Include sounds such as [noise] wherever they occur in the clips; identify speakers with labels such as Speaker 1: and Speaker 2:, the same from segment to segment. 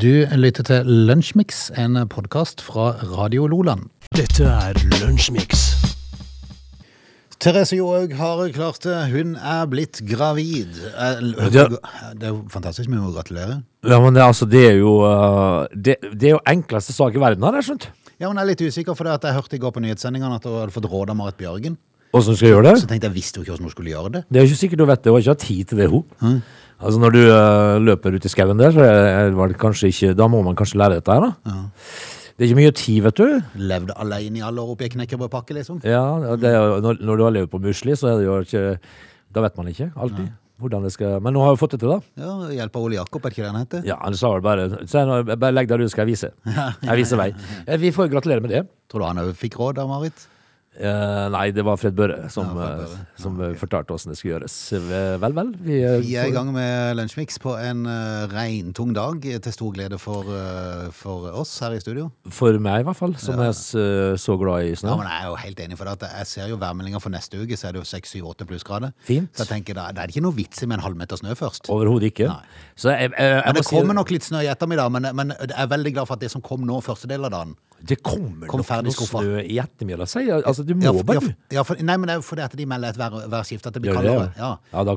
Speaker 1: Du lytter til Lunsjmix, en podkast fra Radio Loland.
Speaker 2: Dette er Lunsjmix.
Speaker 1: Therese Johaug har klart det. Hun er blitt gravid. Eh,
Speaker 3: det-
Speaker 1: er jo fantastisk. Vi må gratulere.
Speaker 3: Ja, men det, altså, det er jo uh, det, det er jo enkleste sak i verden, har jeg skjønt.
Speaker 1: Ja, Hun er litt usikker, for det at jeg hørte i går på nyhetssendingene at hun hadde fått råd av Marit Bjørgen.
Speaker 3: Hvordan skal jeg gjøre det?
Speaker 1: Så tenkte jeg visste jo ikke hvordan hun skulle gjøre det.
Speaker 3: Det er jo ikke sikkert du vet det, Hun har ikke hatt tid til det, hun. Altså Når du uh, løper ut i skauen der, så er, er det kanskje ikke Da må man kanskje lære dette her, da. Det er ikke mye tid, vet du.
Speaker 1: Levde alene i alle år oppi ei knekkebrødpakke, liksom.
Speaker 3: Ja, det når, når du har levd på musli, så er det jo ikke Da vet man ikke alltid hvordan det skal Men nå har vi fått det til, da.
Speaker 1: Ja, Hjelp av Ole Jakob, er ikke det han heter?
Speaker 3: Ja, han sa vel bare Se nå, Bare legg deg du skal jeg vise. [laughs] Jeg viser vei. Eh, Vi får gratulere med det.
Speaker 1: Tror du han òg fikk råd av Marit?
Speaker 3: Eh, nei, det var Fred Børre som,
Speaker 1: Ja, Fred
Speaker 3: eh,
Speaker 1: Børre.
Speaker 3: som eh, fortalte åssen det skulle gjøres. Eh, Vel, vel. Vi, eh,
Speaker 1: Vi er i gang med Lunsjmix på en uh, regntung dag, til stor glede for, uh, for oss her i studio.
Speaker 3: For meg, i hvert fall, som er eh, så glad i snø.
Speaker 1: Ja, men Jeg er jo helt enig, for det, jeg ser jo værmeldinga for neste uke, så er det jo 6-7-8 plussgrader.
Speaker 3: Fint.
Speaker 1: Så jeg tenker da, det er ikke noe vits i med en halvmeter snø først.
Speaker 3: Overhodet ikke. Så jeg, jeg, jeg
Speaker 1: Men
Speaker 3: det
Speaker 1: det
Speaker 3: si
Speaker 1: kommer nok litt snø i ettermiddag, men, men jeg er veldig glad for at det som kom nå første del av dagen
Speaker 3: Det kommer
Speaker 1: Kom
Speaker 3: nok noe snø i ettermiddag, sier. Altså, du må
Speaker 1: ja, for, ja, ja, for, Nei, men det er jo fordi at de melder et værskift, at det blir kaldere.
Speaker 3: ja?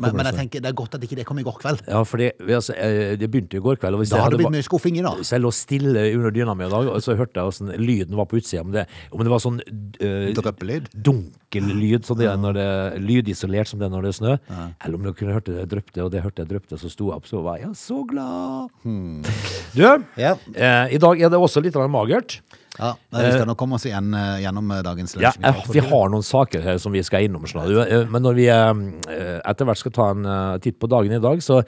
Speaker 1: Men, men jeg tenker det er godt at ikke det kom i går kveld.
Speaker 3: Ja, for det, altså, eh, det begynte i går kveld.
Speaker 1: Da hadde det blitt mye skuffing i dag.
Speaker 3: Så jeg lå stille under dyna mi i dag, og så hørte jeg åssen lyden var på utsida. Om det, om det var sånn øh,
Speaker 1: Dryppelyd.
Speaker 3: dunkel lyd, sånn det er når det, lydisolert som det er når det er snø. Eller om du kunne hørt det dryppe, og det hørte jeg dryppe, så sto jeg opp, så var jeg så glad. Du,
Speaker 1: Ja.
Speaker 3: eh, i dag er det også litt magert.
Speaker 1: Ja, Vi skal nok komme oss igjen, eh, gjennom eh, dagens lunsj.
Speaker 3: Ja, vi har noen saker her som vi skal innom snart. Eh, Men når vi eh, etter hvert skal ta en eh, titt på dagen i dag, så,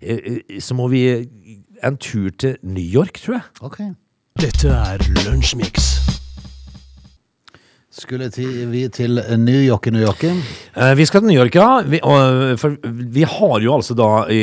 Speaker 3: eh, eh, så må vi en tur til New York, tror jeg.
Speaker 1: Ok.
Speaker 2: Dette er Lunsjmix.
Speaker 1: Skulle til, vi til New York i New York?
Speaker 3: Eh, Vi skal til New York, ja. Vi, og, for vi har jo altså da i,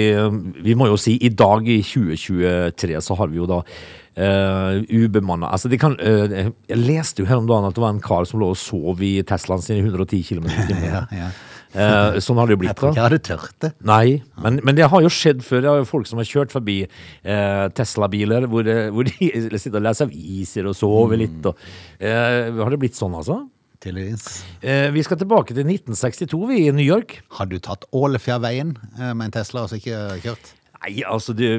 Speaker 3: Vi må jo si i dag, i 2023, så har vi jo da uh, ubemanna Altså, eh, Jeg leste jo her om dagen at det var en kar som lå og sov i Teslaen sin i 110 km i timen. [laughs]
Speaker 1: Ja, ja.
Speaker 3: Eh, sånn har det jo blitt.
Speaker 1: Jeg
Speaker 3: tror
Speaker 1: ikke jeg hadde tørt det.
Speaker 3: Nei, men, men det har jo skjedd før. Det er jo folk som har kjørt forbi eh, Tesla-biler hvor, eh, hvor de [laughs] sitter og leser aviser og sover litt. Og, eh, har det blitt sånn, altså?
Speaker 1: Tydeligvis.
Speaker 3: Eh, vi skal tilbake til 1962, vi, i New York.
Speaker 1: Har du tatt Ålefjærveien eh, med en Tesla og så ikke kjørt?
Speaker 3: Nei, altså det,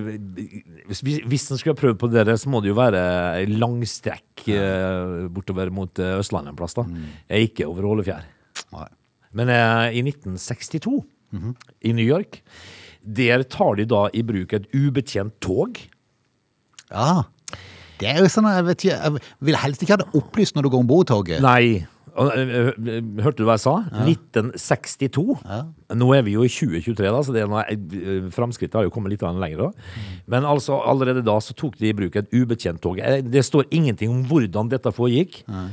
Speaker 3: hvis, en skulle prøvd på det, der, så må det jo være langstrekk eh, bortover mot Østlandet en plass. da. Jeg Ikke over Ålefjær.
Speaker 1: Nei.
Speaker 3: Men eh, i 1962, i New York, der tar de da i bruk et ubetjent tog.
Speaker 1: Ja. Det er jo sånn, jeg vet jeg vil helst ikke ha det opplyst når du går om bord toget.
Speaker 3: Nei. Og, eh, eh, Hørte du hva jeg sa? 1962. Nå er vi jo i 2023, da, så det er noe, eh, framskrittet har jo kommet litt lenger. da. Men altså, allerede da så tok de i bruk et ubetjent tog. Eh, Det står ingenting om hvordan dette foregikk. Eh,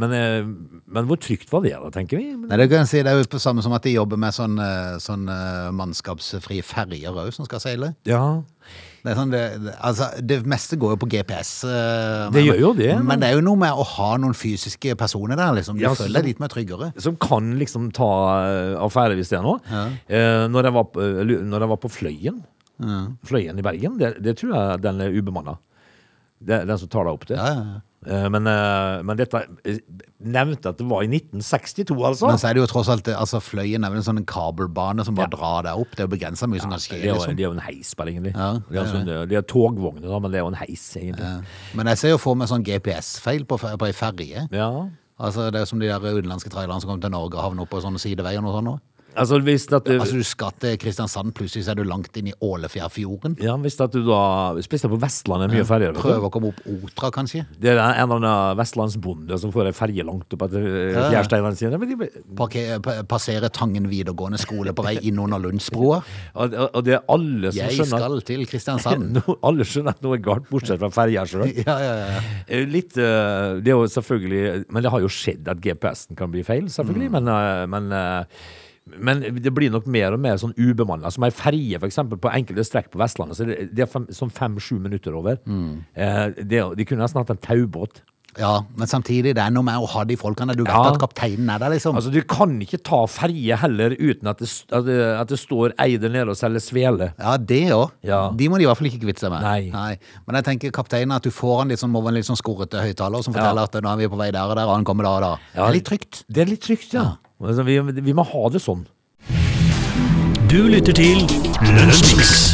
Speaker 3: men, eh, men hvor trygt var det, da, tenker vi?
Speaker 1: Nei, det kan si, det er jo på samme som at de jobber med sånn, eh, sånn eh, mannskapsfrie ferger òg, som skal seile.
Speaker 3: Ja.
Speaker 1: Det, sånn, det, altså, det meste går jo på GPS. Men,
Speaker 3: Det gjør jo det,
Speaker 1: Men,
Speaker 3: men-
Speaker 1: det er jo noe med å ha noen fysiske personer der, liksom. Du
Speaker 3: Ja,
Speaker 1: føler deg litt mer tryggere.
Speaker 3: Som kan liksom ta eh, affære hvis det er noe. Eh, når, jeg var eh, når jeg var på Fløyen, Fløyen i Bergen, det, tror jeg den er ubemanna. Den som tar deg opp til.
Speaker 1: Ja, ja, ja.
Speaker 3: Eh, Men, eh, men dette eh, nevnte at det var i 1962, altså.
Speaker 1: Men så er det jo tross alt altså Fløyen er vel en sånn kabelbane som bare
Speaker 3: Ja.
Speaker 1: drar deg opp. Det er jo begrensa mye som kan
Speaker 3: det,
Speaker 1: skje.
Speaker 3: er
Speaker 1: Liksom.
Speaker 3: det er jo en heis, bare, egentlig.
Speaker 1: Ja,
Speaker 3: det, er
Speaker 1: det
Speaker 3: sånn, det er togvogner, da, men det er jo en heis, egentlig.
Speaker 1: Ja. Men jeg ser jo for meg sånn GPS-feil på, på ei ferje.
Speaker 3: Ja.
Speaker 1: Altså, det er som de der utenlandske trailerne som kommer til Norge og havner oppå sånne sideveier og sånn. nå.
Speaker 3: Altså, hvis at du,
Speaker 1: Altså, du skal til Kristiansand, plutselig så er du langt inn i Ålefjærfjorden.
Speaker 3: ja, hvis at du da Spesielt på Vestlandet er mye ferjer. Prøver.
Speaker 1: Prøve å komme opp Otra, kanskje.
Speaker 3: Det er en eller annen vestlandsbonde som får ei ferje langt opp etter eh, fjærsteinene sine. Men de,
Speaker 1: passere Tangen videregående skole på vei inn under Lundsbroa. [laughs]
Speaker 3: og, og det er alle som
Speaker 1: Jeg
Speaker 3: skjønner
Speaker 1: skal til Kristiansand. [laughs]
Speaker 3: no, Alle skjønner at noe er galt, bortsett fra ferja sjøl. [laughs]
Speaker 1: Ja, ja, ja.
Speaker 3: Litt eh, Det er jo selvfølgelig Men det har jo skjedd at GPS-en kan bli feil, selvfølgelig. Men, eh, men, eh, men det blir nok mer og mer sånn ubemanna. Som ei ferje, f.eks. på enkelte strekk på Vestlandet. Så det, det er fem, sånn fem-sju minutter over. Eh, det, de kunne nesten hatt en taubåt.
Speaker 1: Ja, men samtidig, det er noe med å ha de folkene. Du vet
Speaker 3: Ja.
Speaker 1: at kapteinen er der, liksom.
Speaker 3: Altså, Du kan ikke ta ferje heller uten at det, at det, at det står ei der nede og selger svele.
Speaker 1: Ja, det òg.
Speaker 3: Ja.
Speaker 1: De må de i hvert fall ikke kvitte seg med.
Speaker 3: Nei.
Speaker 1: Men jeg tenker kapteinen at du får han litt sånn, over en litt sånn skorrete høyttaler som
Speaker 3: Ja.
Speaker 1: forteller at nå er vi på vei der og der, og han kommer da og da. Det er litt trygt.
Speaker 3: Det er litt trygt, ja. Altså, vi, vi må ha det sånn.
Speaker 2: Du lytter til Lønnsmix.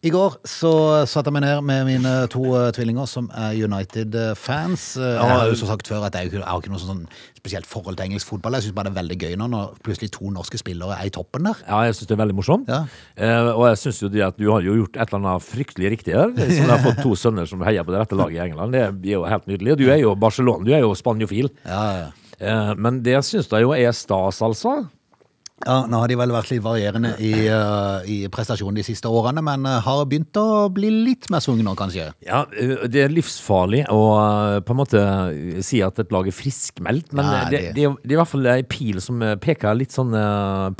Speaker 1: I går så satte jeg meg ned med mine to eh, tvillinger som er United-fans. Eh, Jeg har jo så sagt før at jeg, jeg har ikke noe sånn spesielt forhold til engelsk fotball. Jeg syns bare det er veldig gøy nå når plutselig to norske spillere er i toppen der.
Speaker 3: Ja, jeg syns det er veldig morsomt.
Speaker 1: Ja.
Speaker 3: Eh, og jeg syns jo det at du har jo gjort et eller annet fryktelig riktig her. Som du har fått to sønner som heier på det rette laget i England. Det er jo helt nydelig. Og du er jo Barcelona, du er jo spanjofil.
Speaker 1: Ja, ja.
Speaker 3: Eh, men det syns jeg jo er stas, altså.
Speaker 1: Ja, Nå har de vel vært litt varierende i, uh, i prestasjonen de siste årene, men eh, har begynt å bli litt mer svungne nå, kanskje.
Speaker 3: Ja, eh, Det er livsfarlig å på en måte si at et lag er friskmeldt, men eh, det,
Speaker 1: det-
Speaker 3: det, er, det er i hvert fall ei pil som peker litt sånn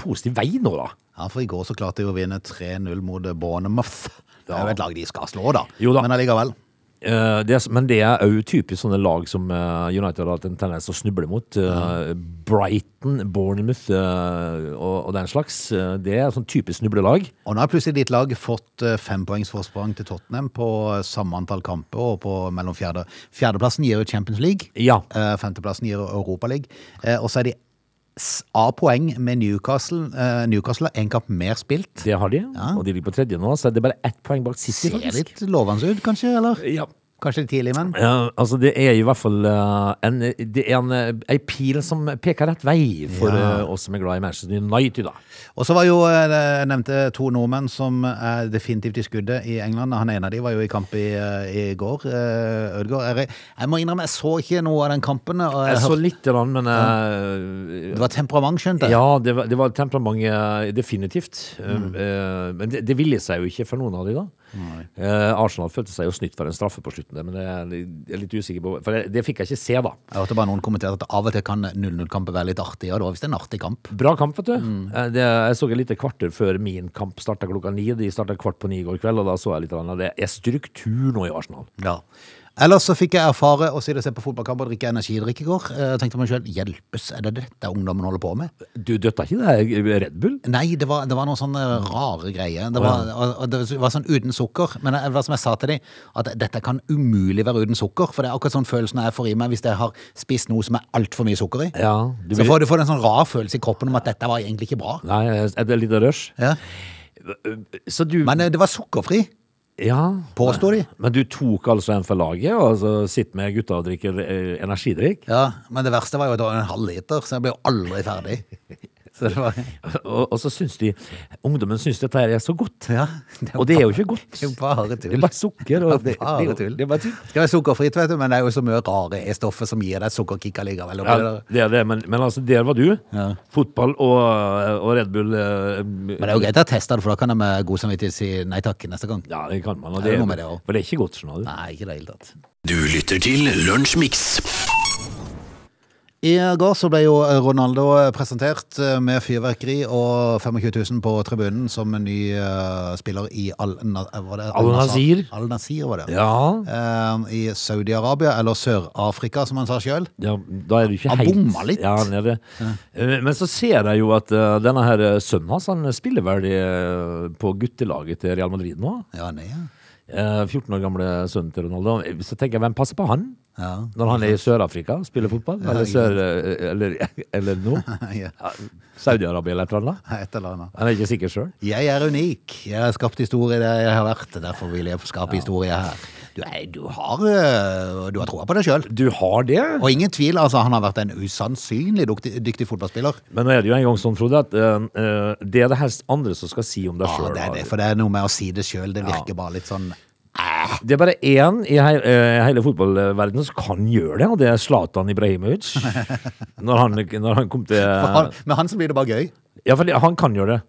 Speaker 3: positiv vei nå, da.
Speaker 1: Ja, for i går så klarte de å vinne 3-0 mot Bournemouth. Det er jo et lag de skal slå, da.
Speaker 3: Jo da.
Speaker 1: Men allikevel.
Speaker 3: Eh, det, er- men det er òg typisk sånne lag som uh, United har hatt en tendens til å snuble mot. Eh, Brighton, Bournemouth og, og den slags. Det er sånn typisk snublelag.
Speaker 1: Og nå har plutselig ditt lag fått uh, fempoengsforsprang til Tottenham på samme antall kamper og på mellom fjerde. Fjerdeplassen gir jo Champions League.
Speaker 3: Ja.
Speaker 1: Femteplassen gir Europa League. Og så er de s- A-poeng med Newcastle. Uh, Newcastle har én kamp mer spilt.
Speaker 3: Det har de, og de ligger på tredje nå, så det er bare ett poeng bak City,
Speaker 1: Ser
Speaker 3: faktisk.
Speaker 1: litt lovende ut, kanskje? Eller?
Speaker 3: Ja.
Speaker 1: Kanskje tidlig, men
Speaker 3: Ja, altså det er i hvert fall eh, en, det er en, eh, ei pil som peker rett vei for
Speaker 1: Ja.
Speaker 3: eh, oss som er glad i Manchester United, da.
Speaker 1: Og så var jo, eh, jeg nevnte to nordmenn som er definitivt i skuddet i England. Han ene av dem var jo i kamp i, eh, i går. eh, Ødegaard. Jeg, jeg må innrømme, jeg så ikke noe av den kampen. Og jeg
Speaker 3: Jeg så
Speaker 1: litt
Speaker 3: lite grann, men eh,
Speaker 1: det var temperament, skjønte jeg.
Speaker 3: Ja, det var, det var temperament, eh, definitivt. Mm. men det, det ville seg jo ikke for noen av dem da. Eh, Arsenal følte seg jo snytt for en straffe på slutten, der, men er jeg er litt usikker på. For det, det fikk jeg ikke se, da.
Speaker 1: Jeg hørte bare noen kommentere at av og til kan 0-0-kamper være litt artig. Ja, det var visst en artig kamp.
Speaker 3: Bra kamp, vet du. Mm. Det, jeg så et lite kvarter før min kamp starta klokka ni. De starta kvart på ni i går kveld, og da så jeg litt. av det. Det er struktur nå i Arsenal.
Speaker 1: Ja. Ellers så fikk jeg erfare å sitte og se på fotballkamp og drikke energidrikk i går. Eh, Jeg tenkte meg selv, hjelpes, er det dette ungdommen holder på med?
Speaker 3: Du døtta ikke det Red Bull?
Speaker 1: Nei, det var, det var noen sånne rare greier. Det var, og, det var sånn uten sukker. Men det var som jeg sa til dem, at dette kan umulig være uten sukker. For det er akkurat sånn følelsen jeg får i meg hvis jeg har spist noe som er altfor mye sukker i.
Speaker 3: Ja. Du
Speaker 1: Så får du får en sånn rar følelse i kroppen om at dette var egentlig ikke bra.
Speaker 3: Nei, det litt rush?
Speaker 1: Ja.
Speaker 3: Så du
Speaker 1: Men eh, det var sukkerfri,
Speaker 3: Ja.
Speaker 1: påstår de.
Speaker 3: Men du tok altså en for laget, og så sitter med gutta og drikker eh, energidrikk?
Speaker 1: Ja, men det verste var jo at det var en halv liter, så jeg ble jo aldri ferdig. [laughs] Så var,
Speaker 3: Og, og så syns de Ungdommen syns dette er så godt.
Speaker 1: ja,
Speaker 3: Og det er jo ikke godt.
Speaker 1: Det er bare bare
Speaker 3: Det er bare sukker. Og det, det,
Speaker 1: Bare
Speaker 3: er jo- det er bare tull.
Speaker 1: Det skal være sukkerfritt, vet du, men det er jo så mye rare E-stoffer som gir deg sukkerkick allikevel.
Speaker 3: Ja, det er det, men, men altså, der var du.
Speaker 1: Ja.
Speaker 3: Fotball og, og Red Bull eh,
Speaker 1: Men det er jo greit å teste det, for da kan jeg med god samvittighet si nei takk neste gang.
Speaker 3: Ja, det kan man. Og
Speaker 1: Det er
Speaker 3: det,
Speaker 1: det
Speaker 3: for det er ikke godt, skjønner du.
Speaker 1: Nei, ikke i det hele tatt.
Speaker 2: Du lytter til Lunsjmix.
Speaker 1: I går så ble jo Ronaldo presentert eh, med fyrverkeri og 25 000 på tribunen som en ny eh, spiller i Al, Na, eh, det
Speaker 3: Al-Nazir.
Speaker 1: Al-Nazir var det.
Speaker 3: Ja,
Speaker 1: I Saudi-Arabia, eller Sør-Afrika, som han sa sjøl.
Speaker 3: ja, da er du ikke
Speaker 1: Han
Speaker 3: helt
Speaker 1: bomma litt.
Speaker 3: Ja, han det. Men så ser jeg jo at denne her sønnen hans han spiller vel på guttelaget til Real Madrid nå.
Speaker 1: Ja, nei, ja.
Speaker 3: Eh, 14 år gamle sønnen til Ronaldo. Så tenker jeg, hvem passer på han?
Speaker 1: Ja.
Speaker 3: Når han er i Sør-Afrika og spiller fotball? Eller, sør, eller, eller nå? [laughs]
Speaker 1: Ja.
Speaker 3: Ja, Saudi-Arabia eller et eller annet?
Speaker 1: Et eller annet.
Speaker 3: Han er ikke sikker sjøl.
Speaker 1: Jeg er unik. Jeg har skapt historie der jeg har vært. Derfor vil jeg skape historie her. Du, er, du har, øh, du har troa på deg sjøl.
Speaker 3: Du har det?
Speaker 1: Og ingen tvil, altså, han har vært en usannsynlig dyktig, dyktig fotballspiller.
Speaker 3: Men nå er det jo en gang sånn, Frode, at eh, det er det helst andre som skal si om deg
Speaker 1: Ja, det er det, for det er noe med å si det sjøl. Det virker bare litt sånn
Speaker 3: Det er bare én i he eh, hele fotballverdenen som kan gjøre det, og det er Zlatan Ibrahimovic. [laughs] når, han, når han kom til
Speaker 1: han, Med han så blir det bare gøy.
Speaker 3: Ja, for han kan gjøre det.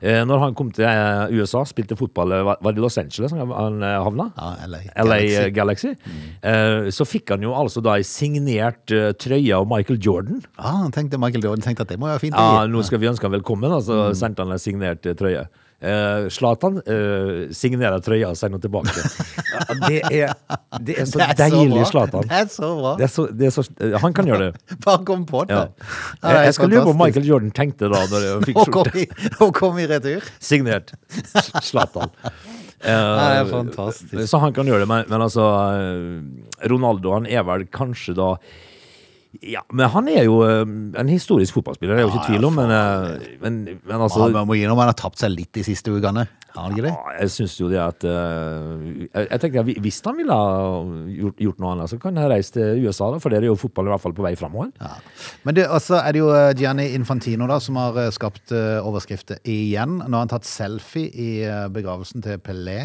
Speaker 3: Ja. når han kom til eh, USA, spilte fotball eh, Var det Los Angeles han han, eh, havna?
Speaker 1: Ja, LA.
Speaker 3: LA
Speaker 1: Galaxy.
Speaker 3: Galaxy. Mm. så fikk han jo altså da ei signert eh, trøye av Michael Jordan.
Speaker 1: Ja, han tenkte Michael Jordan tenkte at det må være fint.
Speaker 3: Ja, nå skal vi ønske han velkommen, og så sendte han en signert eh, trøye. Eh, Zlatan eh, signerer trøya og sender den tilbake. Ja, det, er, det er så [laughs]
Speaker 1: Det er
Speaker 3: deilig, Slatan.
Speaker 1: Det er så bra.
Speaker 3: Det er så, er så, han kan gjøre det. [laughs]
Speaker 1: Bare kom på det.
Speaker 3: Ja.
Speaker 1: Jeg,
Speaker 3: Jeg skal lure på om. Michael Jordan tenkte da når han fikk skjorte.
Speaker 1: i, å komme i retur.
Speaker 3: Signert Slatan. Eh, [laughs]
Speaker 1: det er fantastisk.
Speaker 3: Så han kan gjøre det, men, men altså eh, Ronaldo han er vel kanskje da Ja, men han er jo eh, en historisk fotballspiller, det er jo ikke
Speaker 1: Ja,
Speaker 3: tvil om, men, eh, men, men altså
Speaker 1: Ja, man må gi innrømme han har tapt seg litt de siste ukene. Har han ikke det?
Speaker 3: Ja, jeg syns jo det at eh, jeg, jeg tenker at Hvis han ville ha gjort, gjort noe annet, så kan han reise til USA, da, for der er jo fotball i hvert fall på vei framover.
Speaker 1: Ja. Men det, altså er det jo Gianni Infantino da, som har skapt overskrifter igjen. Nå har han tatt selfie i begravelsen til Pelé.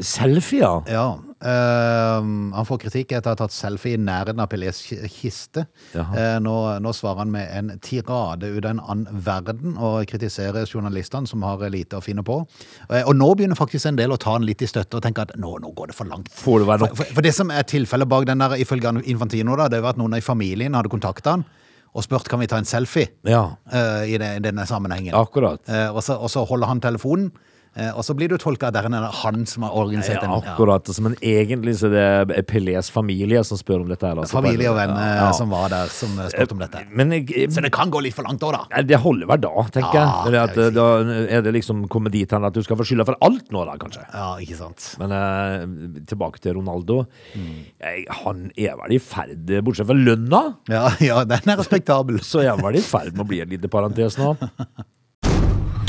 Speaker 3: Selfie, ja.
Speaker 1: Eh, han får kritikk etter å ha tatt selfie i nærheten av Pelés kiste. Eh, nå, nå svarer han med en tirade ut av en annen verden og kritiserer journalistene som har lite å finne på. Uh, og nå begynner faktisk en del å ta han litt i støtte og tenke at nå, nå går det for langt.
Speaker 3: Det
Speaker 1: For, for, for det som er tilfellet bak den der, ifølge Infantino, da, det var at noen i familien hadde kontakta han og spurt kan vi ta en selfie
Speaker 3: Ja,
Speaker 1: uh, i, det, i denne sammenhengen.
Speaker 3: akkurat.
Speaker 1: Uh, og, så, og så holder han telefonen, og så blir du tolka at det er han som har organisert den. Ja.
Speaker 3: akkurat. Ja. men egentlig så er det Pelés familie som spør om dette. Eller, Altså,
Speaker 1: Familie og venner
Speaker 3: Ja.
Speaker 1: som var der, som eh, spurte om dette.
Speaker 3: Men jeg,
Speaker 1: Så det kan gå litt for langt òg, da.
Speaker 3: Det holder hver dag, tenker
Speaker 1: Ja,
Speaker 3: jeg. At,
Speaker 1: jeg si.
Speaker 3: da er det liksom kommet dit hen at du skal få skylda for alt nå, da, kanskje.
Speaker 1: Ja, ikke sant.
Speaker 3: Men eh, tilbake til Ronaldo.
Speaker 1: Mm.
Speaker 3: Jeg, han er vel i ferd, bortsett fra lønna,
Speaker 1: Ja, ja, den er respektabel. [laughs]
Speaker 3: så er han vel i ferd med å bli en liten parentes nå. [laughs]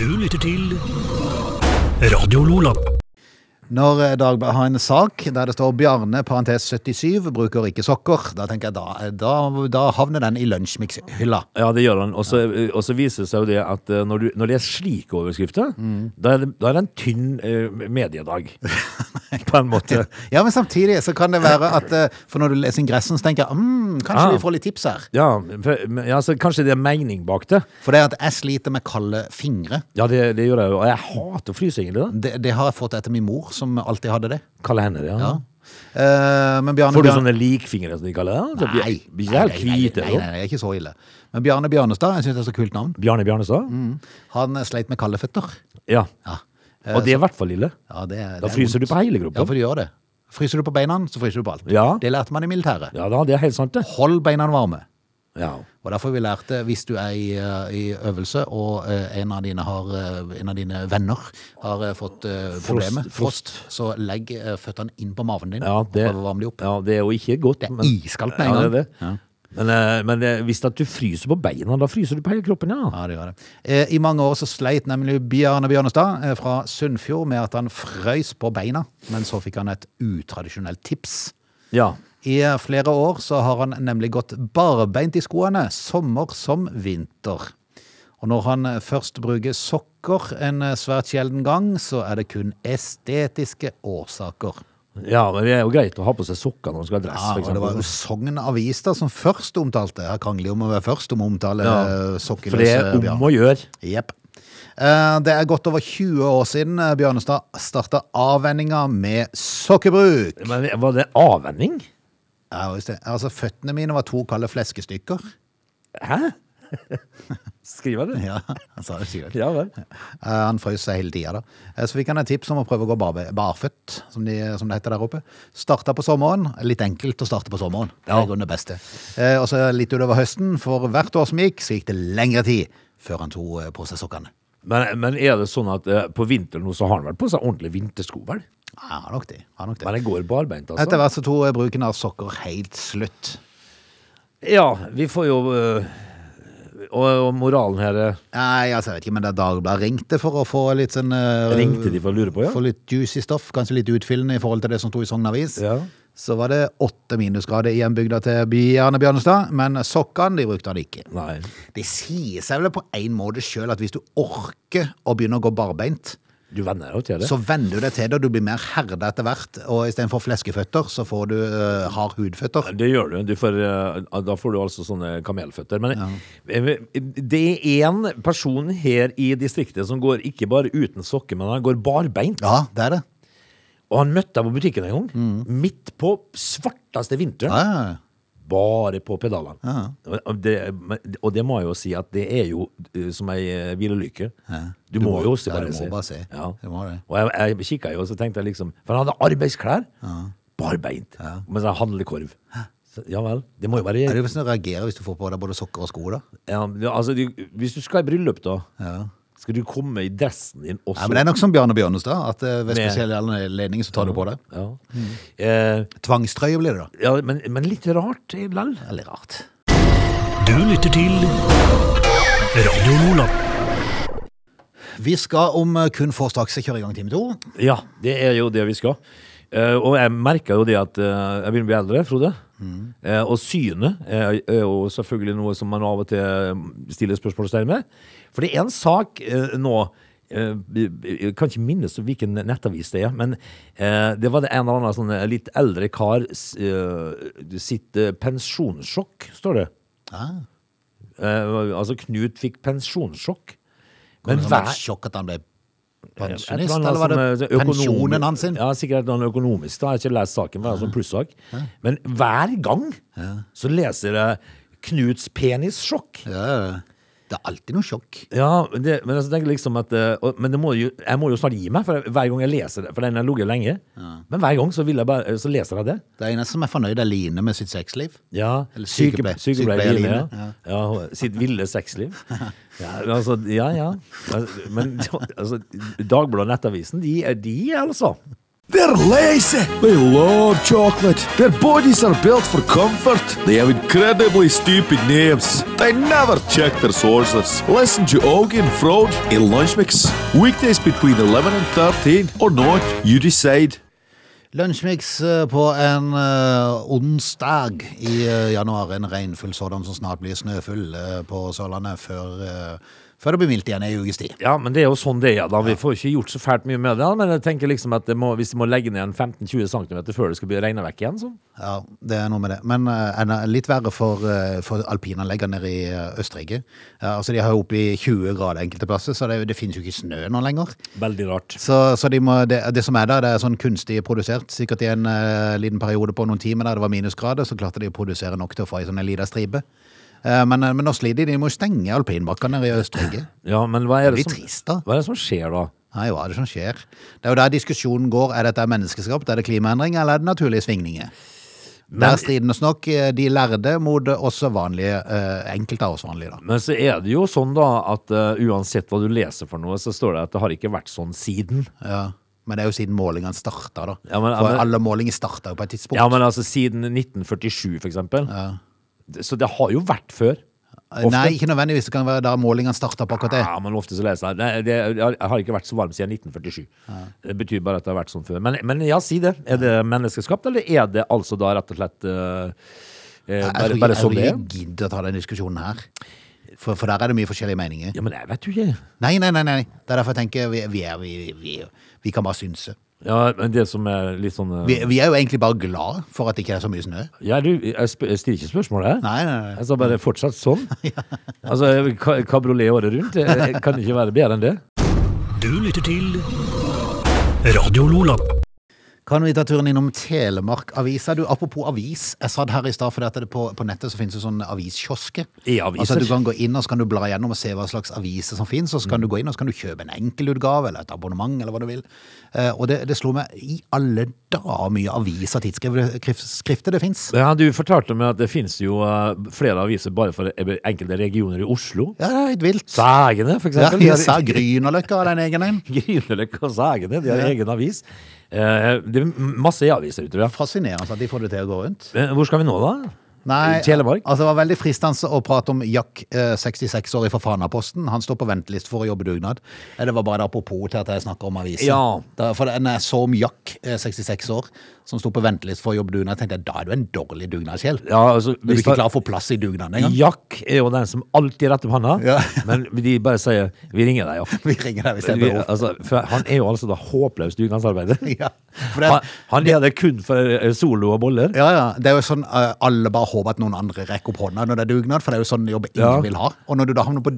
Speaker 2: Du lytter til Radio Lola.
Speaker 1: Når eh, Dagbladet har en sak der det står 'Bjarne parentes 77 bruker ikke sokker', da tenker jeg da, da, da havner den i lunsjmix-hylla.
Speaker 3: Ja, det gjør han. Og så viser det seg jo det at eh, når, du, når det er slike overskrifter,
Speaker 1: Mm.
Speaker 3: da, er det, da er det en tynn uh, mediedag. [laughs] På en måte.
Speaker 1: Ja, men samtidig så kan det være at uh, For når du leser ingressen, så tenker jeg mm, kanskje
Speaker 3: Ah.
Speaker 1: vi får litt tips her.
Speaker 3: Ja, for, ja, så kanskje det er mening bak det.
Speaker 1: For det er at jeg sliter med kalde fingre.
Speaker 3: Ja, det, det gjør jeg jo. Og jeg hater da.
Speaker 1: Det, det har jeg fått etter min mor, som alltid hadde det.
Speaker 3: Kalde hender, ja.
Speaker 1: Ja. Uh, men Bjarne
Speaker 3: Får du
Speaker 1: Bjarne-
Speaker 3: sånne likfingre, som de kaller det?
Speaker 1: Nei, nei, nei, nei, nei, ikke så ille. Men Bjarne Bjarnestad, jeg syns det er så kult navn.
Speaker 3: Bjarne Bjarnestad?
Speaker 1: Han eh, sleit med kalde føtter.
Speaker 3: Ja.
Speaker 1: Ja.
Speaker 3: Og det er i hvert fall ille.
Speaker 1: Ja, det, det
Speaker 3: Da
Speaker 1: er
Speaker 3: fryser du på hele
Speaker 1: Ja, for du gjør det. Fryser du på beina, så fryser du på alt.
Speaker 3: Ja.
Speaker 1: Det lærte man i militæret.
Speaker 3: Ja da, det er helt sant, det.
Speaker 1: Hold beina varme.
Speaker 3: Ja.
Speaker 1: Og derfor vi lært det hvis du er i, eh, i øvelse, og eh, en, av dine har, eh, en av dine venner har fått problemet,
Speaker 3: frost.
Speaker 1: frost, så legg føttene inn på maven din
Speaker 3: Ja,
Speaker 1: og
Speaker 3: det,
Speaker 1: prøv å varme dem opp.
Speaker 3: ja, det er jo ikke godt.
Speaker 1: Det er
Speaker 3: men-
Speaker 1: iskaldt med en
Speaker 3: ja,
Speaker 1: gang.
Speaker 3: Det er det.
Speaker 1: Ja.
Speaker 3: Men, men hvis du fryser på beina, da fryser du på hele kroppen, ja.
Speaker 1: Ja, det gjør det. I mange år så sleit nemlig Bjarne Bjørnestad fra Sunnfjord med at han frøys på beina, men så fikk han et utradisjonelt tips.
Speaker 3: Ja.
Speaker 1: I eh, flere år så har han nemlig gått barbeint i skoene, sommer som vinter. Og når han eh, først bruker sokker en eh, svært sjelden gang, så er det kun estetiske årsaker.
Speaker 3: ja, men det er jo greit å ha på seg sokker når man skal ha dress,
Speaker 1: Ja, og det var jo. Sogn Avis da som først omtalte, her krangler jo om å være først om å omtale
Speaker 3: Ja,
Speaker 1: ja,
Speaker 3: For det er
Speaker 1: sokkeløse
Speaker 3: om å gjøre.
Speaker 1: Jepp. Eh, Det er godt over 20 år siden eh, Bjørnestad starta avvenninga med sokkebruk.
Speaker 3: Men var det avvenning?
Speaker 1: Ja, just det. Altså, Føttene mine var to kalde fleskestykker.
Speaker 3: Hæ? [laughs] Skriver du?
Speaker 1: Ja, han sa det sikkert.
Speaker 3: Ja vel.
Speaker 1: Eh, Han frøs seg hele tida. da. Eh, Så fikk han et tips om å prøve å gå bar barføtt, som, de, som det heter der oppe. Starta på sommeren. Litt enkelt å starte på sommeren. Det er grunnen det beste. Eh, Og så litt utover høsten. For hvert år som gikk, så gikk det lengre tid før han tok på seg sokkene.
Speaker 3: Men, men er det sånn at eh, på vinteren nå så har han vel på seg ordentlige vintersko, vel?
Speaker 1: Ja, han har nok det. han har nok det.
Speaker 3: Men det går barbeint,
Speaker 1: Etter
Speaker 3: altså?
Speaker 1: hvert så tror jeg bruken av sokker helt slutt.
Speaker 3: Ja, vi får jo øh, og, og moralen her eh,
Speaker 1: Nei, altså, jeg vet ikke, men det er Dagbladet ringte for å få litt sånn eh,
Speaker 3: Ringte de for å lure på, ja?
Speaker 1: Få litt juicy stoff, kanskje litt utfyllende i forhold til det som sto i Sogn Avis.
Speaker 3: Ja.
Speaker 1: Så var det åtte minusgrader i hjembygda til Bjarne Bjørnestad, men sokkene de brukte han ikke.
Speaker 3: Nei.
Speaker 1: Det sier seg vel på en måte sjøl at hvis du orker å begynne å gå barbeint,
Speaker 3: Du venner deg til det.
Speaker 1: så venner du deg til det, og du blir mer herda etter hvert. Og istedenfor fleskeføtter, så får du uh, hard hudføtter.
Speaker 3: Det gjør du. du får, uh, da får du altså sånne kamelføtter. Men ja. det er én person her i distriktet som går ikke bare uten sokker, men han går barbeint.
Speaker 1: Ja, det er det.
Speaker 3: Og han møtte deg på butikken en gang, midt på svarteste vinteren.
Speaker 1: Ja, ja, ja.
Speaker 3: bare på pedalene. Og, det, og det må jeg jo si at det er jo eh, som ei eh, hvilelykke. Du, må, jo også bare se.
Speaker 1: bare se.
Speaker 3: Ja.
Speaker 1: Du må det.
Speaker 3: Og jeg, jeg kikka jo, og så tenkte jeg liksom For han hadde arbeidsklær. Barbeint. Mens sånn handlekorv. Så, ja vel. Det må jo være
Speaker 1: Er det jo sånn du reagerer hvis du får på deg både sokker og sko, da?
Speaker 3: ja, ja, altså, du, Hvis du skal i bryllup, da,
Speaker 1: Ja.
Speaker 3: Skal du komme i dressen din også?
Speaker 1: Ja, men Det er nok som Bjarne Bjørnestad, at eh, ved
Speaker 3: Med-
Speaker 1: spesielle anledninger så tar du på deg.
Speaker 3: Ja. Eh,
Speaker 1: Tvangstrøye blir det, da.
Speaker 3: ja, men, men litt rart eh, lell.
Speaker 1: Veldig rart.
Speaker 2: Du lytter til Radio Lola.
Speaker 1: Vi skal om eh, kun få straks kjøre i gang time to.
Speaker 3: Ja, det er jo det vi skal. Eh, og jeg merker jo det at eh, jeg begynner å bli eldre, Frode. Eh, og synet er, er jo selvfølgelig noe som man av og til stiller spørsmålstegn med. For det er en sak eh, nå eh, Jeg kan ikke minnes hvilken nettavis det er, men eh, det var det en eller annen sånn eh, litt eldre kar eh, sitt eh, pensjonssjokk, står det.
Speaker 1: Ah,
Speaker 3: Eh, altså Knut fikk pensjonssjokk.
Speaker 1: Men
Speaker 3: Men
Speaker 1: som et
Speaker 3: hver
Speaker 1: sjokk at han ble pensjonist, eller var det
Speaker 3: eh,
Speaker 1: pensjonen hans sin?
Speaker 3: Ja, sikkert noe økonomisk. da. Jeg har ikke lest saken, det er sånn plussak. Men hver gang så leser jeg Knuts penissjokk.
Speaker 1: Ja, ja. Det er alltid noe sjokk.
Speaker 3: Ja, men det, men jeg tenker liksom at eh, og- Men det må jo, jeg må jo snart gi meg, for hver gang jeg leser det. For den har ligget lenge. Men hver gang så, bare, så leser jeg det.
Speaker 1: Det eneste som er fornøyd, er Line med sitt sexliv.
Speaker 3: Ja,
Speaker 1: Eller sykepleier-
Speaker 3: Sykepleier Line. Ja. Ja, hun- sitt ville sexliv. Ja, altså, ja, ja. Men [laughs] altså, Dagbladet og Nettavisen, de er de, altså.
Speaker 4: They're lazy. They love chocolate. Their bodies are built for comfort. They have incredibly stupid names. They never check their sources. Listen to Augie and Frode in Lunchmix. Weekdays between 11 and 13 or not, you decide.
Speaker 1: Lunsjmix eh, på en uh, onsdag i uh, januar. En regnfull sådan som snart blir snøfull uh, på Sørlandet før, før det blir mildt igjen ei ukes tid.
Speaker 3: Ja, men det er jo sånn det er. da. Vi får ikke gjort så fælt mye med det. Men jeg tenker liksom at det må, hvis de må legge ned en 15-20 cm før det skal bli regna vekk igjen, så
Speaker 1: Ja, det er noe med det. Men uh, litt verre for, uh, for alpinanleggene nede i Østerrike. Ja, altså, de har jo oppe i 20 grader enkelte plasser, så det, det finnes jo ikke snø nå lenger.
Speaker 3: veldig rart.
Speaker 1: Så, så de må, det, det som er der, det er sånn kunstig produsert. Sikkert i en uh, liten periode på noen timer der det var minusgrader, så klarte de å produsere nok til å få ei sånn lita stripe. Eh, men, men nå sliter de, de må stenge alpinbakkene nede i Østerrike. [laughs]
Speaker 3: Ja, men hva er det,
Speaker 1: Det
Speaker 3: som,
Speaker 1: trist,
Speaker 3: hva er det som skjer da?
Speaker 1: Nei, hva er det som skjer? Det er jo der diskusjonen går. Er dette menneskeskapt, er det klimaendring, eller er det naturlige svingninger? der strides nok eh, de lærde mot også vanlige, eh, enkelte av oss vanlige, da.
Speaker 3: Men så er det jo sånn da at uh, uansett hva du leser for noe, så står det at det har ikke vært sånn siden.
Speaker 1: Ja. Men det er jo siden målingene starta, da.
Speaker 3: Ja, men-
Speaker 1: For
Speaker 3: men-
Speaker 1: alle målinger starta jo på et tidspunkt.
Speaker 3: Ja, men altså siden 1947 for eksempel. Det- Så det har jo vært før.
Speaker 1: Ofte. Nei, ikke nødvendigvis. Det kan være da målingene starta på akkurat det.
Speaker 3: Ja, men ofte så leser jeg Nei, det, har ikke vært så varm siden 1947. Det betyr bare at det har vært sånn før. Men, men ja, si det. Er det menneskeskapt, eller er det altså da rett og slett uh, eh,
Speaker 1: Jeg
Speaker 3: bare,
Speaker 1: tror
Speaker 3: bare sånn det
Speaker 1: jeg
Speaker 3: er?
Speaker 1: jeg gidder å ta den diskusjonen her. For, for der er det mye forskjellige meninger.
Speaker 3: Ja, men jeg vet jo ikke.
Speaker 1: Nei, nei, nei. nei. Det er derfor jeg tenker vi, vi, er, vi, vi, vi kan bare synse.
Speaker 3: Ja, men det som er litt sånn eh,
Speaker 1: Vi, vi er jo egentlig bare glad for at det ikke er så mye snø.
Speaker 3: ja, du, jeg, sp jeg stiller ikke spørsmål her.
Speaker 1: Nei, nei, nei.
Speaker 3: Jeg sa bare fortsatt sånn. [laughs] Altså, ka- kabriolet året rundt det kan ikke være bedre enn det.
Speaker 2: Du lytter til Radio Lola.
Speaker 1: Kan vi ta turen innom Telemark-avisa? Du, apropos avis. Jeg satt her i stad at det på, på nettet så finnes det sånne aviskiosker.
Speaker 3: I aviser.
Speaker 1: Altså Du kan gå inn og så kan du bla gjennom og se hva slags aviser som finnes. Og så kan du gå inn og så kan du kjøpe en enkeltutgave eller et abonnement eller hva du vil. Eh, og det, det slo meg i alle dager mye aviser og tidsskrifter det fins.
Speaker 3: Ja, du fortalte meg at det finnes jo uh, flere aviser bare for eh, enkelte regioner i Oslo.
Speaker 1: Ja, det er helt vilt.
Speaker 3: Sagene, for
Speaker 1: Ja,
Speaker 3: eksempel.
Speaker 1: sa Grünerløkka har den egen en. [laughs]
Speaker 3: Grünerløkka og Sagene, de har egen avis. Eh, det er masse e-aviser ute, ja.
Speaker 1: Fascinerende at de får det til å gå rundt.
Speaker 3: Eh, Hvor skal vi nå, da?
Speaker 1: Nei,
Speaker 3: Telemark?
Speaker 1: altså Det var veldig fristende å prate om Jack, eh, 66 år fra Fanaposten. Han står på venteliste for å jobbe dugnad. Eh, Det var bare det apropos til at jeg snakker om aviser.
Speaker 3: Ja.
Speaker 1: For når jeg så om Jack, eh, 66 år, som sto på venteliste for å jobbe dugnad, tenkte jeg da er du en dårlig dugnadskjell.
Speaker 3: Ja, altså,
Speaker 1: Du er ikke klar for plass i dugnaden engang.
Speaker 3: Jack er jo den som alltid retter opp hånda,
Speaker 1: Ja. [laughs]
Speaker 3: men de bare sier 'vi ringer deg', ja. [laughs]
Speaker 1: Vi ringer deg hvis det er behov.
Speaker 3: altså, han er jo altså da håpløs dugnadsarbeider. [laughs]
Speaker 1: Ja, det,
Speaker 3: Han, han er det kun for eh, solo og boller.
Speaker 1: ja, ja. Det er jo sånn eh, alle bare håper at noen andre rekker opp hånda når det er dugnad, for det er jo sånn jobb ingen
Speaker 3: Ja.
Speaker 1: vil ha. Og når du da havner på,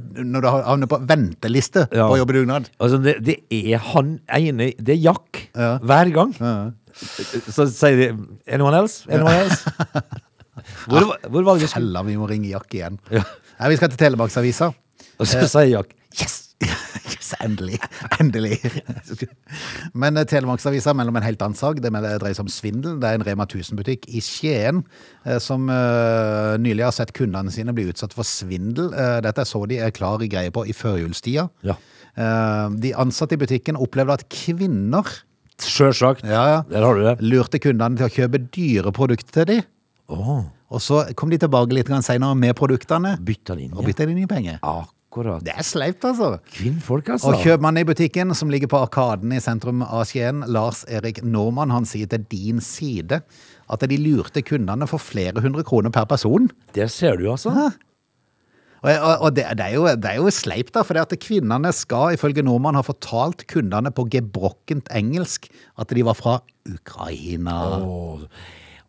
Speaker 1: havner på venteliste
Speaker 3: Ja.
Speaker 1: på å jobbe dugnad
Speaker 3: Altså, det, det er han ene Det er Jack
Speaker 1: Ja.
Speaker 3: hver gang. Så sier de 'anyone else'? Anyone else? [laughs] Hvor, hvor var det du skulle
Speaker 1: Hella, vi må ringe Jack igjen. Nei, vi skal til Telemarksavisa. [laughs]
Speaker 3: Og så sier Jack
Speaker 1: Yes! [laughs] yes! Endelig. Endelig. Men eh, Telemarksavisa mellom en helt annen sak. Det med- det dreier seg om svindel. Det er en Rema 1000-butikk i Skien eh, som eh, nylig har sett kundene sine bli utsatt for svindel. Eh, Dette så de er klar i greie på i førjulstida.
Speaker 3: Ja.
Speaker 1: Eh, De ansatte i butikken opplevde at kvinner
Speaker 3: Sjølsagt.
Speaker 1: ja, ja,
Speaker 3: Der har du det.
Speaker 1: lurte kundene til å kjøpe dyre produkter til dem.
Speaker 3: Oh.
Speaker 1: Og så kom de tilbake litt senere med produktene
Speaker 3: bytta inn,
Speaker 1: og bytta inn i penger.
Speaker 3: Akkurat.
Speaker 1: Det er sleipt, altså.
Speaker 3: Kvinnfolk, altså.
Speaker 1: Og kjøpmannen i butikken, som ligger på Arkaden i sentrum av Skien, Lars Erik Normann, han sier til din side at de lurte kundene for flere hundre kroner per person.
Speaker 3: Det ser du, altså.
Speaker 1: Og, og, det, det, er jo, det er jo sleipt, da, for det at kvinnene skal ifølge nordmannen ha fortalt kundene på gebrokkent engelsk at de var fra Ukraina.
Speaker 3: Åh.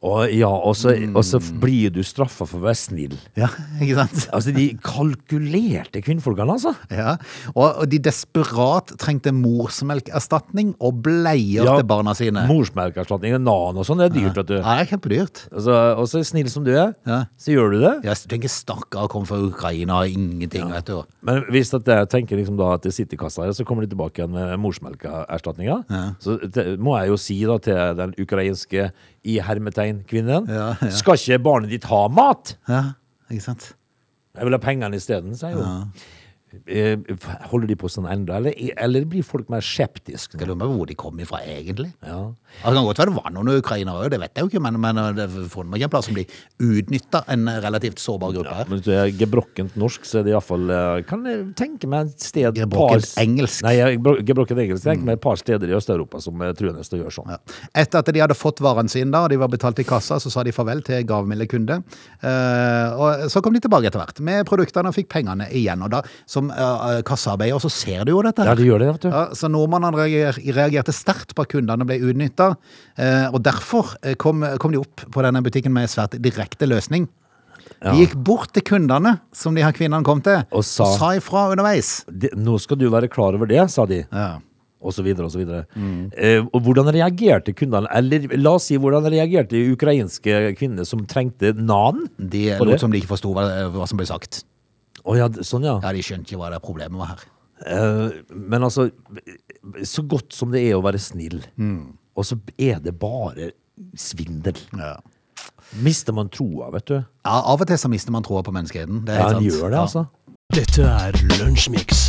Speaker 3: Og ja, og så, og så blir du straffa for å være snill.
Speaker 1: Ja, [laughs] ikke sant?
Speaker 3: Altså, de kalkulerte kvinnfolkene, altså.
Speaker 1: Ja, og, og de desperat trengte morsmelkerstatning og bleier til barna sine.
Speaker 3: Morsmelkerstatning, nan og sånn, det er dyrt, vet du.
Speaker 1: Ja, det er kjempedyrt.
Speaker 3: Altså, og så snill som du er,
Speaker 1: Ja.
Speaker 3: så gjør du det.
Speaker 1: Ja, Jeg tenker stakkar kom fra Ukraina og ingenting, vet du.
Speaker 3: Men hvis at jeg tenker liksom da at det sitter i kassa her, så kommer de tilbake igjen med morsmelkerstatninga, så det må jeg jo si da til den ukrainske i hermetegn kvinnen,
Speaker 1: Ja, ja.
Speaker 3: skal ikke barnet ditt ha mat?
Speaker 1: Ja, ikke sant?
Speaker 3: Jeg vil ha pengene isteden, sier hun. Eh, Holder de på sånn enda, eller, eller blir folk mer skeptiske?
Speaker 1: Jeg lurer på hvor de kom ifra egentlig.
Speaker 3: Ja.
Speaker 1: Det kan godt være det var noen ukrainere òg, det vet jeg jo ikke, men, men det får meg en plass som blir utnytta, en relativt sårbar gruppe her.
Speaker 3: Men du er gebrokkent norsk, så er det iallfall Kan jeg tenke meg et sted
Speaker 1: Gebrokkent
Speaker 3: par-
Speaker 1: engelsk.
Speaker 3: Nei, gebrokkent engelsk. Tenk meg et par steder i Øst-Europa som truende til å gjøre sånn.
Speaker 1: Ja. Etter at de hadde fått varene sine, da, og de var betalt i kassa, så sa de farvel til gavmilde kunde. Uh, og så kom de tilbake etter hvert med produktene og fikk pengene igjen. Og da, som eh, kassearbeider, så ser du jo dette.
Speaker 3: Ja, det gjør det, vet du.
Speaker 1: Ja, så nordmennene reager, reagerte sterkt på at kundene ble utnytta, Uh, og derfor eh, kom, kom de opp på denne butikken med en svært direkte løsning. De gikk bort til kundene, som de her kvinnene kom til,
Speaker 3: Og sa-
Speaker 1: ifra underveis.
Speaker 3: De, nå skal du være klar over det, sa de.
Speaker 1: Ja.
Speaker 3: Og og så videre. Eh, og hvordan reagerte kundene? Eller la oss si, hvordan reagerte ukrainske kvinner som trengte nan?
Speaker 1: De lot som de ikke forsto hva, hva som ble sagt.
Speaker 3: Å ja, sånn ja.
Speaker 1: Ja, De skjønte ikke hva det problemet var her.
Speaker 3: Eh, men altså, så godt som det er å være snill, og så er det bare svindel.
Speaker 1: Ja.
Speaker 3: Mister man troa, vet du.
Speaker 1: Ja, Av og til så mister man troa på menneskeheten. Det er
Speaker 3: Ja,
Speaker 1: helt
Speaker 3: han
Speaker 1: sant.
Speaker 3: gjør det,
Speaker 1: Ja.
Speaker 3: altså.
Speaker 2: Dette er Lunsjmix.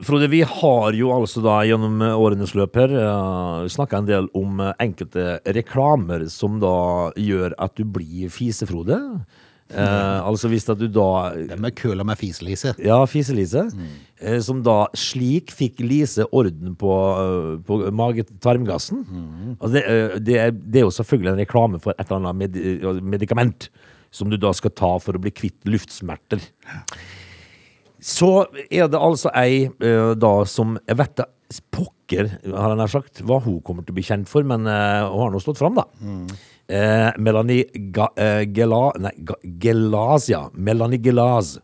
Speaker 3: Frode, vi har jo altså da gjennom årenes løp her uh, snakka en del om eh, enkelte reklamer som da gjør at du blir fisefrode. Eh, altså hvis at du da
Speaker 1: Det med køla med fiselise.
Speaker 3: Ja, Fise-Lise. eh, som da slik fikk Lise orden på, eh, på magetarmgassen. Mm. Altså det, eh, det, er, det er jo selvfølgelig en reklame for et eller annet med, eh, medikament som du da skal ta for å bli kvitt luftsmerter. Så er det altså ei da som Jeg vet da pokker, har jeg nær sagt, hva hun kommer til å bli kjent for, men hun har nå stått fram, da. Eh, Melanie Ga, eh, Gela, nei, Ga, Gelaz, ja. Melanie Gelaz.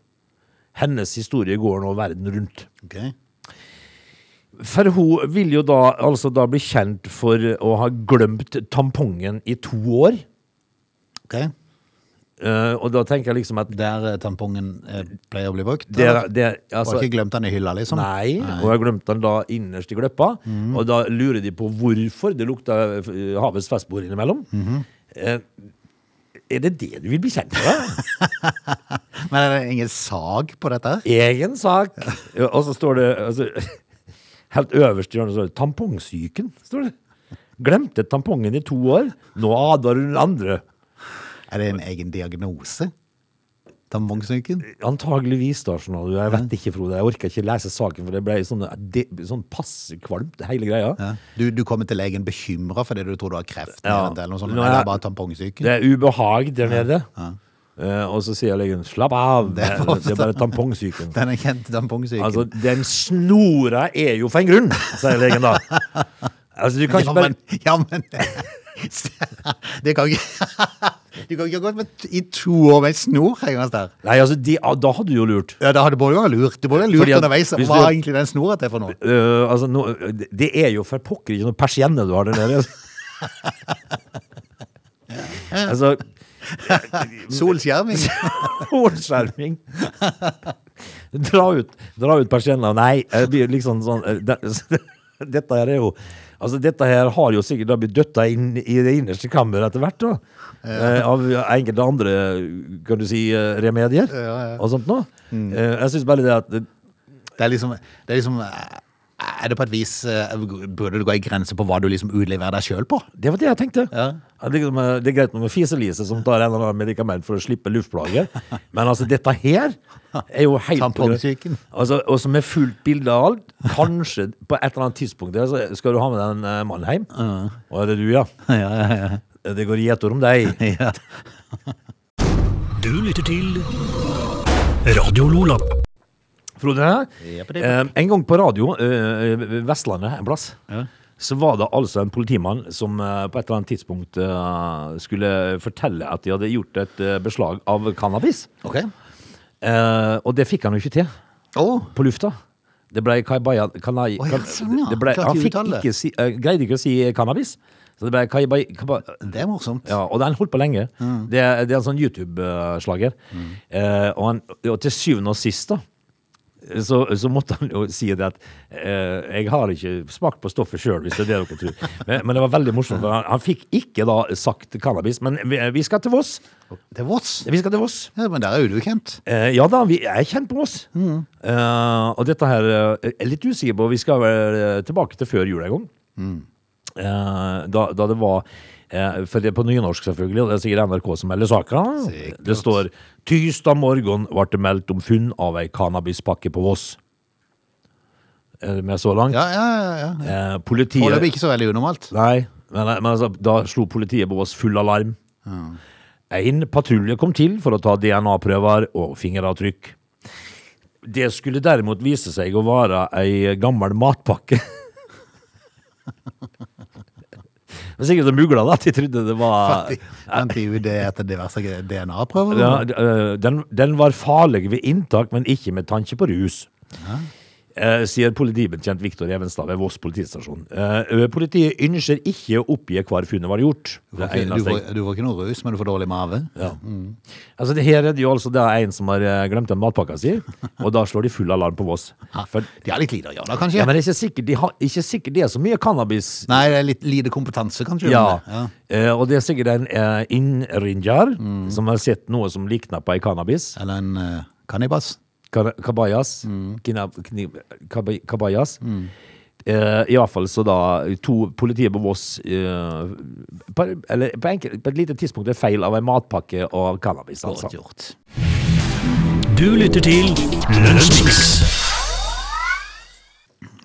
Speaker 3: Hennes historie går nå verden rundt.
Speaker 1: Okay.
Speaker 3: For hun vil jo da altså da bli kjent for å ha glemt tampongen i to år.
Speaker 1: ok.
Speaker 3: Eh, og da tenker jeg liksom at
Speaker 1: Der eh, tampongen eh, pleier å bli brukt?
Speaker 3: der,
Speaker 1: eller?
Speaker 3: altså,
Speaker 1: Har ikke glemt den i hylla, liksom?
Speaker 3: Nei, og jeg glemte den da innerst i gløppa. Og da lurer de på hvorfor det lukta eh, havets festbord innimellom. Eh, er det det du vil bli kjent med? [laughs]
Speaker 1: Men er det ingen sag på dette? her?
Speaker 3: Egen sak. Ja, Og så står det altså, [laughs] Helt øverst i hjørnet står det 'Tampongsyken'. står det. Glemte tampongen i to år. Nå advarer hun andre.
Speaker 1: Er det en egen diagnose? Tampongsyken?
Speaker 3: Antageligvis, da. Sånn, du. Jeg vet ikke, Frode. Jeg orker ikke lese saken, for det ble sånn, det, sånn passe kvalmt, hele greia.
Speaker 1: Ja. Du, du kommer til legen bekymra fordi du tror du har kreft?
Speaker 3: Ja.
Speaker 1: Eller noe sånt.
Speaker 3: Nå
Speaker 1: Nei,
Speaker 3: er-
Speaker 1: er bare tampongsyken?
Speaker 3: Det er ubehag der nede. Eh, og så sier legen 'slapp av', det
Speaker 1: Det
Speaker 3: er,
Speaker 1: er
Speaker 3: bare tampongsyken. [laughs]
Speaker 1: Den er kjent tampongsyken.
Speaker 3: Altså, den snora er jo for en grunn, sier legen da. [laughs] Altså, du kan
Speaker 1: ja,
Speaker 3: ikke bare
Speaker 1: men, ja, men [laughs] Det kan ikke Du kan ikke ha gått med, i to år med en snor hengende der.
Speaker 3: Nei, altså, de, da hadde du jo lurt.
Speaker 1: Ja, da hadde både vært lurt. Du både lurt
Speaker 3: Fordi at
Speaker 1: underveis. Hva
Speaker 3: du-
Speaker 1: er egentlig den snora til for noe?
Speaker 3: Uh, altså, no, det er jo for pokker ikke noe persienne du har der nede. [laughs] Altså,
Speaker 1: Solskjerming. [laughs]
Speaker 3: Solskjerming. dra ut, dra ut persiennene. Nei, det blir liksom sånn eh, det, [laughs] Dette her er jo Altså, dette her har jo sikkert da blitt døtta inn i det innerste kammeret etter hvert, da. Eh, av enkelte andre, kan du si, remedier ja, ja. og sånt noe. Eh, jeg syns bare det at
Speaker 1: Det er liksom, det er liksom eh, Er det på et vis eh, Burde det gå ei grense på hva du liksom utleverer deg sjøl på?
Speaker 3: Det var det jeg tenkte.
Speaker 1: Ja.
Speaker 3: At liksom, eh, det er greit med Fiselise som tar en eller annen medikament for å slippe luftplager, men altså dette her er jo helt
Speaker 1: Tampongsyken.
Speaker 3: Altså, og som er fullt bilde av alt. Kanskje på et eller annet tidspunkt der, så skal du ha med deg en eh, mann hjem. Og er det du, [laughs] ja?
Speaker 1: Ja, ja, ja.
Speaker 3: Det går gjetord om deg. [laughs]
Speaker 1: ja.
Speaker 2: Du lytter til Radio Lola.
Speaker 3: Frode, eh, en gang på radio, eh, Vestlandet en plass,
Speaker 1: Ja.
Speaker 3: så var det altså en politimann som eh, på et eller annet tidspunkt eh, skulle fortelle at de hadde gjort et eh, beslag av cannabis.
Speaker 1: Ok.
Speaker 3: Eh, og det fikk han jo ikke til
Speaker 1: Å,
Speaker 3: på lufta. Det ble kaibaya, kanai,
Speaker 1: Å, ja, sånn, ja.
Speaker 3: det ble,
Speaker 1: Klarte
Speaker 3: Han
Speaker 1: ikke
Speaker 3: fikk
Speaker 1: uttale det.
Speaker 3: ikke si, eh, greide ikke å si cannabis. Så det ble kaibai, kaba,
Speaker 1: det er morsomt.
Speaker 3: ja, og den holdt på lenge.
Speaker 1: Mm.
Speaker 3: Det, er- det er en sånn YouTube-slager. Eh, og, han- og til syvende og sist, da, så, så måtte han jo si det at eh, jeg har ikke smakt på stoffet sjøl, hvis det er det dere tror. Men, men det var veldig morsomt. for Han, han fikk ikke da sagt cannabis. Men vi, vi skal til Voss.
Speaker 1: Til Voss.
Speaker 3: Vi skal til Voss.
Speaker 1: Ja, men der er jo du kjent.
Speaker 3: Eh, ja da, vi er kjent på Voss. Eh, og dette her eh, er litt usikker på. Vi skal vel eh, tilbake til før jul en gang. Eh, da, da det var For det er på nynorsk, selvfølgelig, og det er sikkert NRK som melder saka. Det står 'Tysdag morgen ble det meldt om funn av ei cannabispakke på Voss'. Er du med så langt?
Speaker 1: Ja, ja, ja. ja.
Speaker 3: Eh, politiet
Speaker 1: Foreløpig ikke så veldig unormalt.
Speaker 3: Nei, men, men altså, da slo politiet på Voss full alarm. En patrulje kom til for å ta DNA-prøver og fingeravtrykk. Det skulle derimot vise seg å være ei gammel matpakke. [laughs] Men sikkert de mugla, da. at De trodde det var
Speaker 1: Vent i UD etter diverse DNA-prøver.
Speaker 3: ja, øh, den, den var farlig ved inntak, men ikke med tanke på rus. Eh, sier politibetjent Viktor Evenstad ved Voss politistasjon. Eh, politiet ønsker ikke å oppgi hvor funnet var gjort.
Speaker 1: Du
Speaker 3: Det
Speaker 1: får, ikke, du, får, du får ikke noe rus, men du får dårlig mave.
Speaker 3: ja. Altså, det her er det jo altså det er en som har eh, glemt en matpakka si, og da slår de full alarm på Voss. [laughs] For,
Speaker 1: De har litt lite å gjøre kanskje?
Speaker 3: ja, men det er ikke sikkert de har ikke sikkert det er så mye cannabis.
Speaker 1: Nei, det er litt lite kompetanse, kanskje.
Speaker 3: Ja,
Speaker 1: ja.
Speaker 3: Eh, og det er sikkert en eh, innringer
Speaker 1: Mm.
Speaker 3: som har sett noe som likner på ei cannabis.
Speaker 1: Eller en eh, kannibas.
Speaker 3: Ka- Kabayas.
Speaker 1: Mm.
Speaker 3: Kabayas. Mm. I hvert fall så da to politiet på Voss uh, på, eller på, enkel, på et lite tidspunkt er feil av en matpakke og cannabis. Altså.
Speaker 2: Du lytter til Lunsjmix.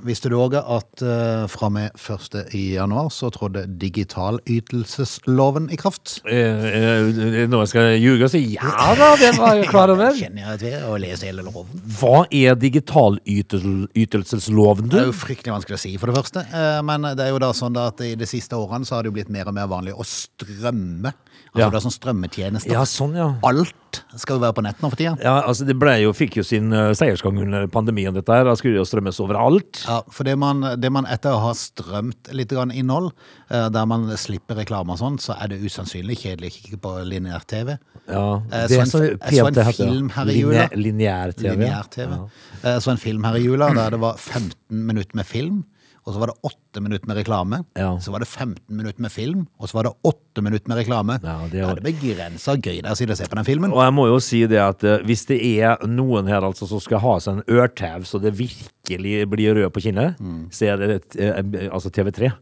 Speaker 1: Visste du òg at uh, fra og med 1. januar så trådte digitalytelsesloven i kraft?
Speaker 3: Eh, eh, nå skal jeg ljuge og si ja da, det var jeg [laughs] klar over.
Speaker 1: Kjenner jeg til å lese hele loven.
Speaker 3: Hva er digitalytelsesloven,
Speaker 1: Det er jo fryktelig vanskelig å si, for det første. Eh, Men det er jo da sånn at i de siste årene så har det jo blitt mer og mer vanlig å strømme. Altså
Speaker 3: Ja.
Speaker 1: det er sånn strømmetjenester.
Speaker 3: Ja, sånn, ja.
Speaker 1: Alt skal jo være på nett nå for tida.
Speaker 3: Ja, altså Det ble jo, fikk jo sin uh, seiersgang under pandemien, dette her. Da skulle det jo strømmes overalt.
Speaker 1: Ja, for det man, det man etter å ha strømt litt grann innhold, uh, der man slipper reklame og sånn, så er det usannsynlig kjedelig å kikke på lineær-TV.
Speaker 3: Ja,
Speaker 1: Eh,
Speaker 3: det
Speaker 1: så
Speaker 3: er
Speaker 1: en-
Speaker 3: så
Speaker 1: jeg så en film her i jula.
Speaker 3: Lineær-TV.
Speaker 1: Lineær-TV. Eh, Så en film her i jula der det var 15 minutter med film, og så var det 8 minutter med reklame.
Speaker 3: Ja.
Speaker 1: Så var det 15 minutter med film, og så var det 8 minutter med reklame.
Speaker 3: Ja, det
Speaker 1: er, er begrensa gøy der å se på den filmen.
Speaker 3: Og jeg må jo si det at eh, hvis det er noen her altså som skal ha seg en ørtau så det virkelig blir rød på kinnet, så er det eh, altså TV3.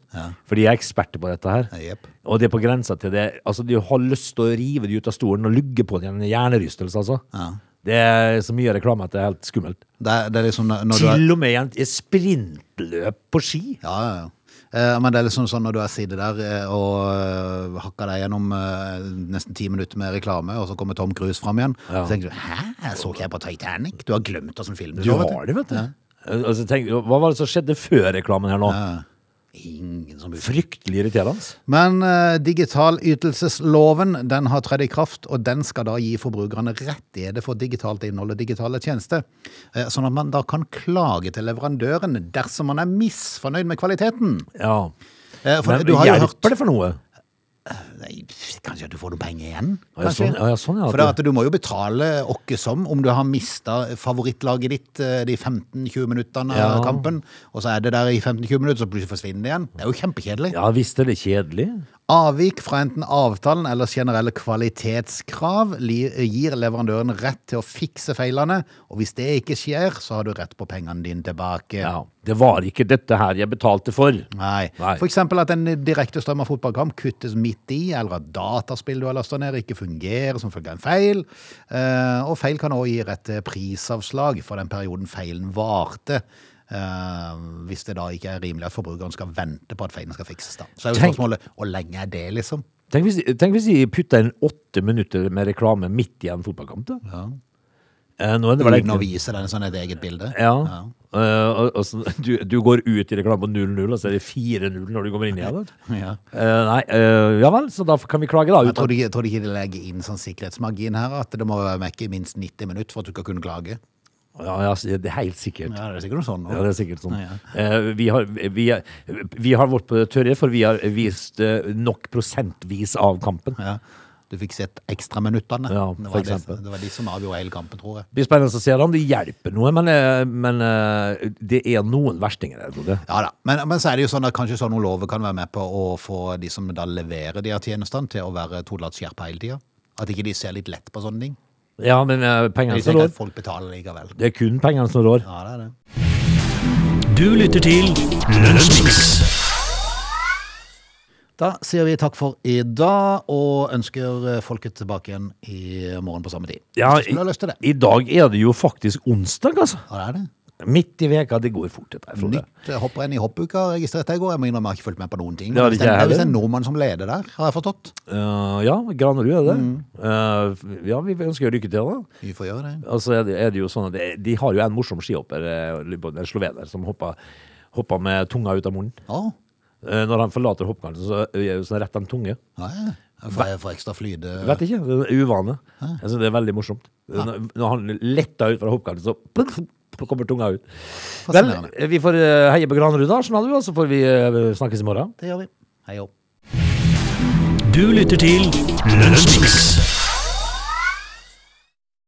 Speaker 3: For de er eksperter på dette her.
Speaker 1: Yep.
Speaker 3: Og det er på grensa til det Altså, de har lyst til å rive de ut av stolen og lugge på dem en hjernerystelse, altså. Det er så mye reklame at det er helt skummelt.
Speaker 1: Det, er- det er liksom når når du
Speaker 3: Til og med i sprintløp på ski.
Speaker 1: Ja, ja, ja. Eh, Men det er liksom sånn når du er side der eh, og hakker hakka deg gjennom eh, nesten ti minutter med reklame, og så kommer Tom Cruise fram igjen,
Speaker 3: Ja.
Speaker 1: så tenker du 'hæ, så ikke jeg på Titanic?' Du har glemt åssen film du,
Speaker 3: Du har det, vet du. Altså, tenk, hva var det som skjedde før reklamen her nå?
Speaker 1: Ja. Ingen som blir...
Speaker 3: Fryktelig irriterende.
Speaker 1: Men uh, digitalytelsesloven den har tredd i kraft, og den skal da gi forbrukerne rettigheter for digitalt innhold og digitale tjenester. Uh, sånn at man da kan klage til leverandøren dersom man er misfornøyd med kvaliteten.
Speaker 3: Ja.
Speaker 1: uh, for
Speaker 3: Men
Speaker 1: du har jo hørt
Speaker 3: hjelper det for noe?
Speaker 1: Nei, kanskje at du får noen penger igjen?
Speaker 3: Ja, sånn- ja, sånn, ja,
Speaker 1: For
Speaker 3: at
Speaker 1: du må jo betale åkke som om du har mista favorittlaget ditt eh, de 15-20 minuttene av kampen, og så er det der i 15-20 minutter, så plutselig forsvinner det igjen. Det er jo kjempekjedelig.
Speaker 3: Ja visst er det kjedelig.
Speaker 1: Avvik fra enten avtalen eller generelle kvalitetskrav gir leverandøren rett til å fikse feilene, og hvis det ikke skjer, så har du rett på pengene dine tilbake.
Speaker 3: Ja, Det var ikke dette her jeg betalte for.
Speaker 1: Nei.
Speaker 3: Nei.
Speaker 1: Eksempel at en direkte strøm av fotballkamp kuttes midt i, eller at dataspill du har lasta ned ikke fungerer som følge av en feil. Eh, og feil kan også gi rett til prisavslag for den perioden feilen varte. Eh, hvis det da ikke er rimelig at forbrukeren skal vente på at feilen skal fikses. da. Så er jo spørsmålet hvor lenge er det, liksom?
Speaker 3: Tenk hvis, tenk hvis de putter inn åtte minutter med reklame midt i en fotballkamp. da. Eh, nå er det
Speaker 1: Uten å vise den sånn et eget bilde.
Speaker 3: ja. ja. Uh, altså, [laughs] du, du går ut i reklame på 0-0, og så er det 4-0 når du kommer inn igjen. [laughs]
Speaker 1: Ja.
Speaker 3: Uh, nei, uh, ja vel, så da kan vi klage, da.
Speaker 1: Jeg tror de, tror de ikke de legger inn sånn sikkerhetsmargin her, at det må med i minst 90 minutter for at du skal kunne klage.
Speaker 3: Ja, ja, det er helt sikkert.
Speaker 1: Ja, det er sikkert sånn.
Speaker 3: Ja, det er sikkert sånn.
Speaker 1: Ja,
Speaker 3: Eh, vi, har, vi, vi har vårt på tørre, for vi har vist eh, nok prosentvis av kampen.
Speaker 1: Ja. Du fikk sett ekstraminuttene.
Speaker 3: Ja,
Speaker 1: det, var det, det var de som avgjorde hele kampen, tror jeg.
Speaker 3: Det blir spennende å se om det hjelper noe, men, eh, men det er noen verstinger der. Frode.
Speaker 1: Ja da, men, men så er det jo sånn at kanskje sånne lover kan være med på å få de som da leverer de her tjenestene, til å være tolatskjerpa hele tida. At ikke de ser litt lett på sånne ting.
Speaker 3: Ja, men
Speaker 1: De
Speaker 3: pengene som rår.
Speaker 1: folk betaler likevel.
Speaker 3: Det er kun pengene som rår.
Speaker 1: Ja, det er det.
Speaker 2: Du lytter til Lunsjmix.
Speaker 1: Da sier vi takk for i dag, og ønsker eh, folket tilbake igjen i morgen på samme tid.
Speaker 3: Ja,
Speaker 1: det.
Speaker 3: I dag er det jo faktisk onsdag, altså.
Speaker 1: Ja, det er det.
Speaker 3: Midt i veka. Det går fort, dette Frode.
Speaker 1: Nytt eh, hopprenn i hoppuka registrerte jeg i går. Jeg må innrømme jeg har ikke fulgt med på noen ting.
Speaker 3: Det
Speaker 1: det er visst en nordmann som leder der, har jeg forstått.
Speaker 3: Uh, ja, Granerud er det.
Speaker 1: Mm.
Speaker 3: Uh, ja, vi ønsker lykke til, da.
Speaker 1: Vi får gjøre det.
Speaker 3: Altså er det, er det jo sånn at De har jo en morsom skihopper, en slovener, som hopper, med tunga ut av munnen.
Speaker 1: Å,
Speaker 3: Uh, Når han forlater hoppkanten, så, så retter han tunge.
Speaker 1: ja, ja. Får, jeg får ekstra flyde.
Speaker 3: Vet ikke, det er uvane. Synes det er veldig morsomt. Når han letter ut fra hoppkanten, så kommer tunga ut. Vel, vi får eh, heie på Granerud, da, og så får vi eh, snakkes i morgen.
Speaker 1: Det gjør vi. Hei opp.
Speaker 2: Du lytter til Lunsjmix.